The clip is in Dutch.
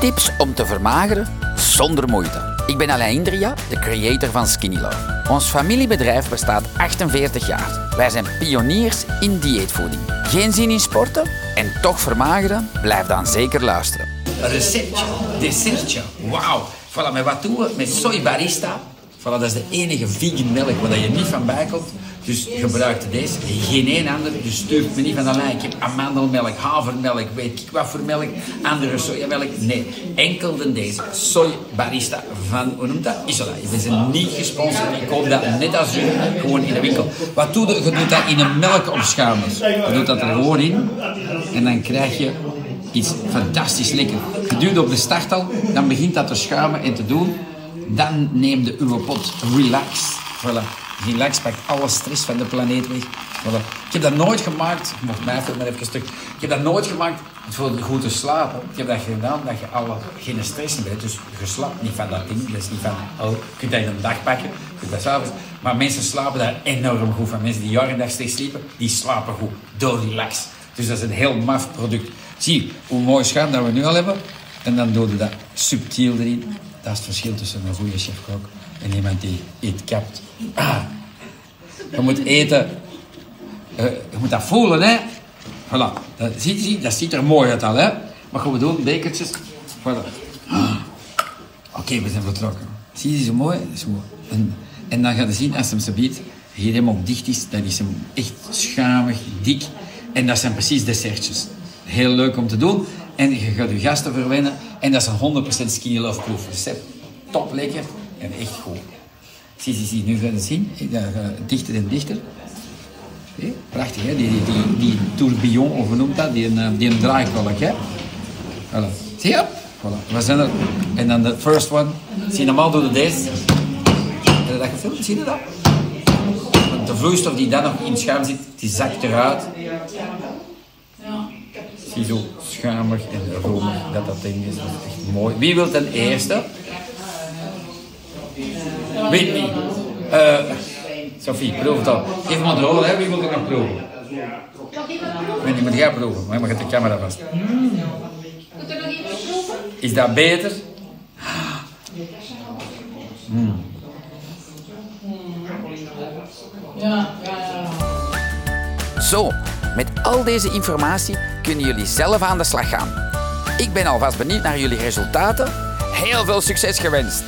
Tips om te vermageren zonder moeite. Ik ben Alain Indria, de creator van Skinny Love. Ons familiebedrijf bestaat 48 jaar. Wij zijn pioniers in dieetvoeding. Geen zin in sporten en toch vermageren? Blijf dan zeker luisteren. Receptje, dessertje. Wauw. Voilà, met wat doen we? Met soy barista. Voilà, dat is de enige vegan melk waar je niet van bij komt. Dus gebruik deze, geen één ander. Dus stuurt me niet van Alain, ik heb amandelmelk, havermelk, weet ik wat voor melk, andere sojamelk. Nee, enkel de deze. Soy barista van, hoe noemt dat? Isola. We zijn niet gesponsord, ik koop dat net als u, gewoon in de winkel. Wat doe je? Je doet dat in een melkopschuimer. Je doet dat er gewoon in en dan krijg je iets fantastisch lekker. Je duwt op de start al, dan begint dat te schuimen en te doen. Dan neem je uw pot relax. Voilà. Relax pakt alle stress van de planeet weg. Voilà. Ik heb dat nooit gemaakt, mocht mij maar even stuk. Ik heb dat nooit gemaakt voor goed te slapen. Ik heb dat gedaan dat je alle, geen stress meer hebt. Dus je slaapt niet van dat ding. Dat is niet van, oh, je kunt dat in een dag pakken. Maar mensen slapen daar enorm goed van. Mensen die jaren en dag steeds sliepen, die slapen goed. Door relax. Dus dat is een heel maf product. Zie hoe mooi schuim dat we nu al hebben. En dan doe je dat subtiel erin. Dat is het verschil tussen een goede chef-kok en iemand die iets kapt. Ah. Je moet eten. Uh, je moet dat voelen, hè. Voilà. Dat, ziet, zie, dat ziet er mooi uit al, hè. Maar gaan we doen, bekertjes. Voilà. Ah. Oké, we zijn vertrokken. Zie je, zo mooi? Zo. En, en dan ga je zien, als hem ze biedt, hier helemaal dicht is, dan is hem echt schuimig, dik. En dat zijn precies dessertjes. Heel leuk om te doen. En je gaat je gasten verwennen. En dat is een 100% skinny love proof recept. Top lekker en echt goed. Zie, zie, zie, nu gaan zien. Dichter en dichter. Prachtig, hè? Die, die, die, die tourbillon, of hoe noemt dat? Die, een, die draaikolk, hè? Voilà. Zie je? Voilà. We zijn er. En dan de first one. Zie normaal doen we deze. Dat gefilmd? Zie je dat? De vloeistof die dan nog in het schuim zit, die zakt eruit. Zie zo schuimig en romig dat dat ding is. Dat is echt mooi. Wie wil ten eerste? Weet niet. Uh, Sophie, proef het al. Geef me de rol, hè. Wie wil er nog proeven? Weet niet, moet jij proeven. Maar je mag de camera vast. Moet er nog iemand proeven? Is dat beter? Mm. Ja, Zo, met al deze informatie kunnen jullie zelf aan de slag gaan. Ik ben alvast benieuwd naar jullie resultaten. Heel veel succes gewenst!